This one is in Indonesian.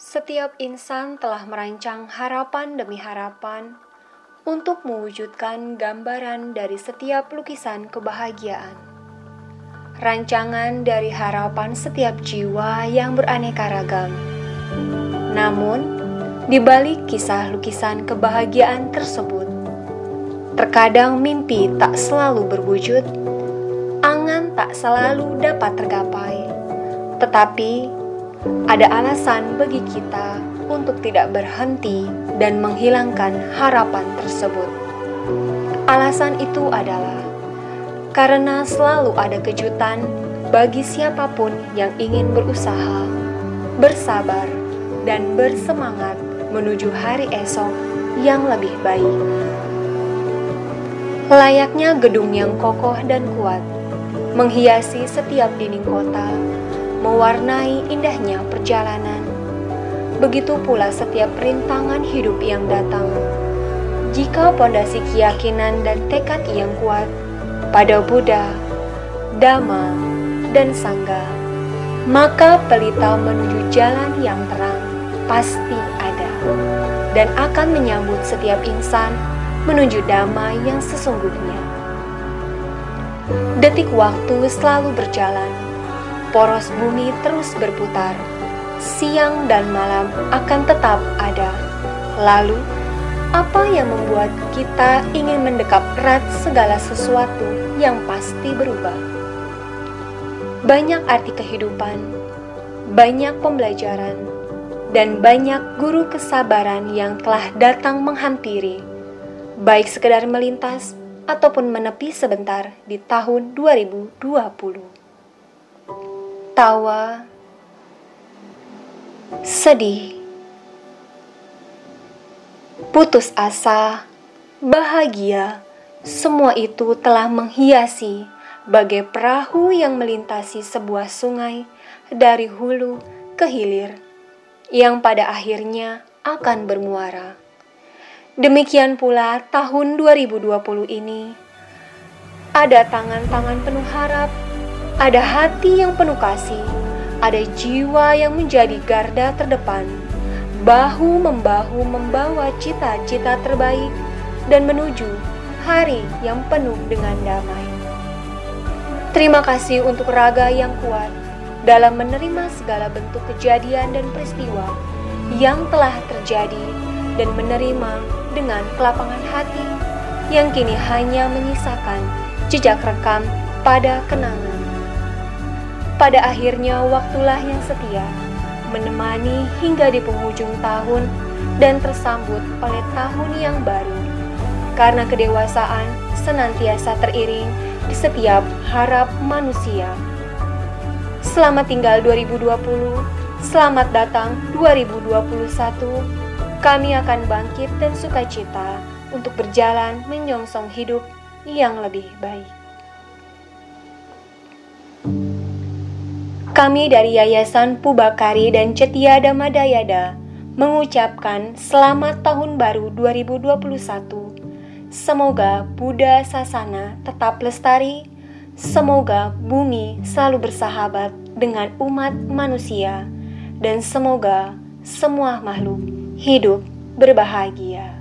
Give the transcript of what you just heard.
Setiap insan telah merancang harapan demi harapan untuk mewujudkan gambaran dari setiap lukisan kebahagiaan. Rancangan dari harapan setiap jiwa yang beraneka ragam. Namun, di balik kisah lukisan kebahagiaan tersebut, terkadang mimpi tak selalu berwujud, angan tak selalu dapat tergapai, tetapi ada alasan bagi kita untuk tidak berhenti dan menghilangkan harapan tersebut. Alasan itu adalah karena selalu ada kejutan bagi siapa pun yang ingin berusaha, bersabar, dan bersemangat menuju hari esok yang lebih baik. Layaknya gedung yang kokoh dan kuat, menghiasi setiap dinding kota mewarnai indahnya perjalanan. Begitu pula setiap rintangan hidup yang datang. Jika pondasi keyakinan dan tekad yang kuat pada Buddha, Dhamma, dan Sangha, maka pelita menuju jalan yang terang pasti ada dan akan menyambut setiap insan menuju damai yang sesungguhnya. Detik waktu selalu berjalan poros bumi terus berputar. Siang dan malam akan tetap ada. Lalu, apa yang membuat kita ingin mendekap erat segala sesuatu yang pasti berubah? Banyak arti kehidupan, banyak pembelajaran, dan banyak guru kesabaran yang telah datang menghampiri, baik sekedar melintas ataupun menepi sebentar di tahun 2020 tawa, sedih, putus asa, bahagia, semua itu telah menghiasi bagai perahu yang melintasi sebuah sungai dari hulu ke hilir, yang pada akhirnya akan bermuara. Demikian pula tahun 2020 ini, ada tangan-tangan penuh harap ada hati yang penuh kasih, ada jiwa yang menjadi garda terdepan, bahu-membahu membawa cita-cita terbaik dan menuju hari yang penuh dengan damai. Terima kasih untuk raga yang kuat dalam menerima segala bentuk kejadian dan peristiwa yang telah terjadi dan menerima dengan kelapangan hati yang kini hanya menyisakan jejak rekam pada kenangan. Pada akhirnya waktulah yang setia, menemani hingga di penghujung tahun dan tersambut oleh tahun yang baru. Karena kedewasaan senantiasa teriring di setiap harap manusia. Selamat tinggal 2020, selamat datang 2021. Kami akan bangkit dan sukacita untuk berjalan menyongsong hidup yang lebih baik. Kami dari Yayasan Pubakari dan Cetia Damadayada mengucapkan selamat tahun baru 2021. Semoga Buddha Sasana tetap lestari, semoga bumi selalu bersahabat dengan umat manusia, dan semoga semua makhluk hidup berbahagia.